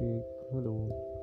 Hello.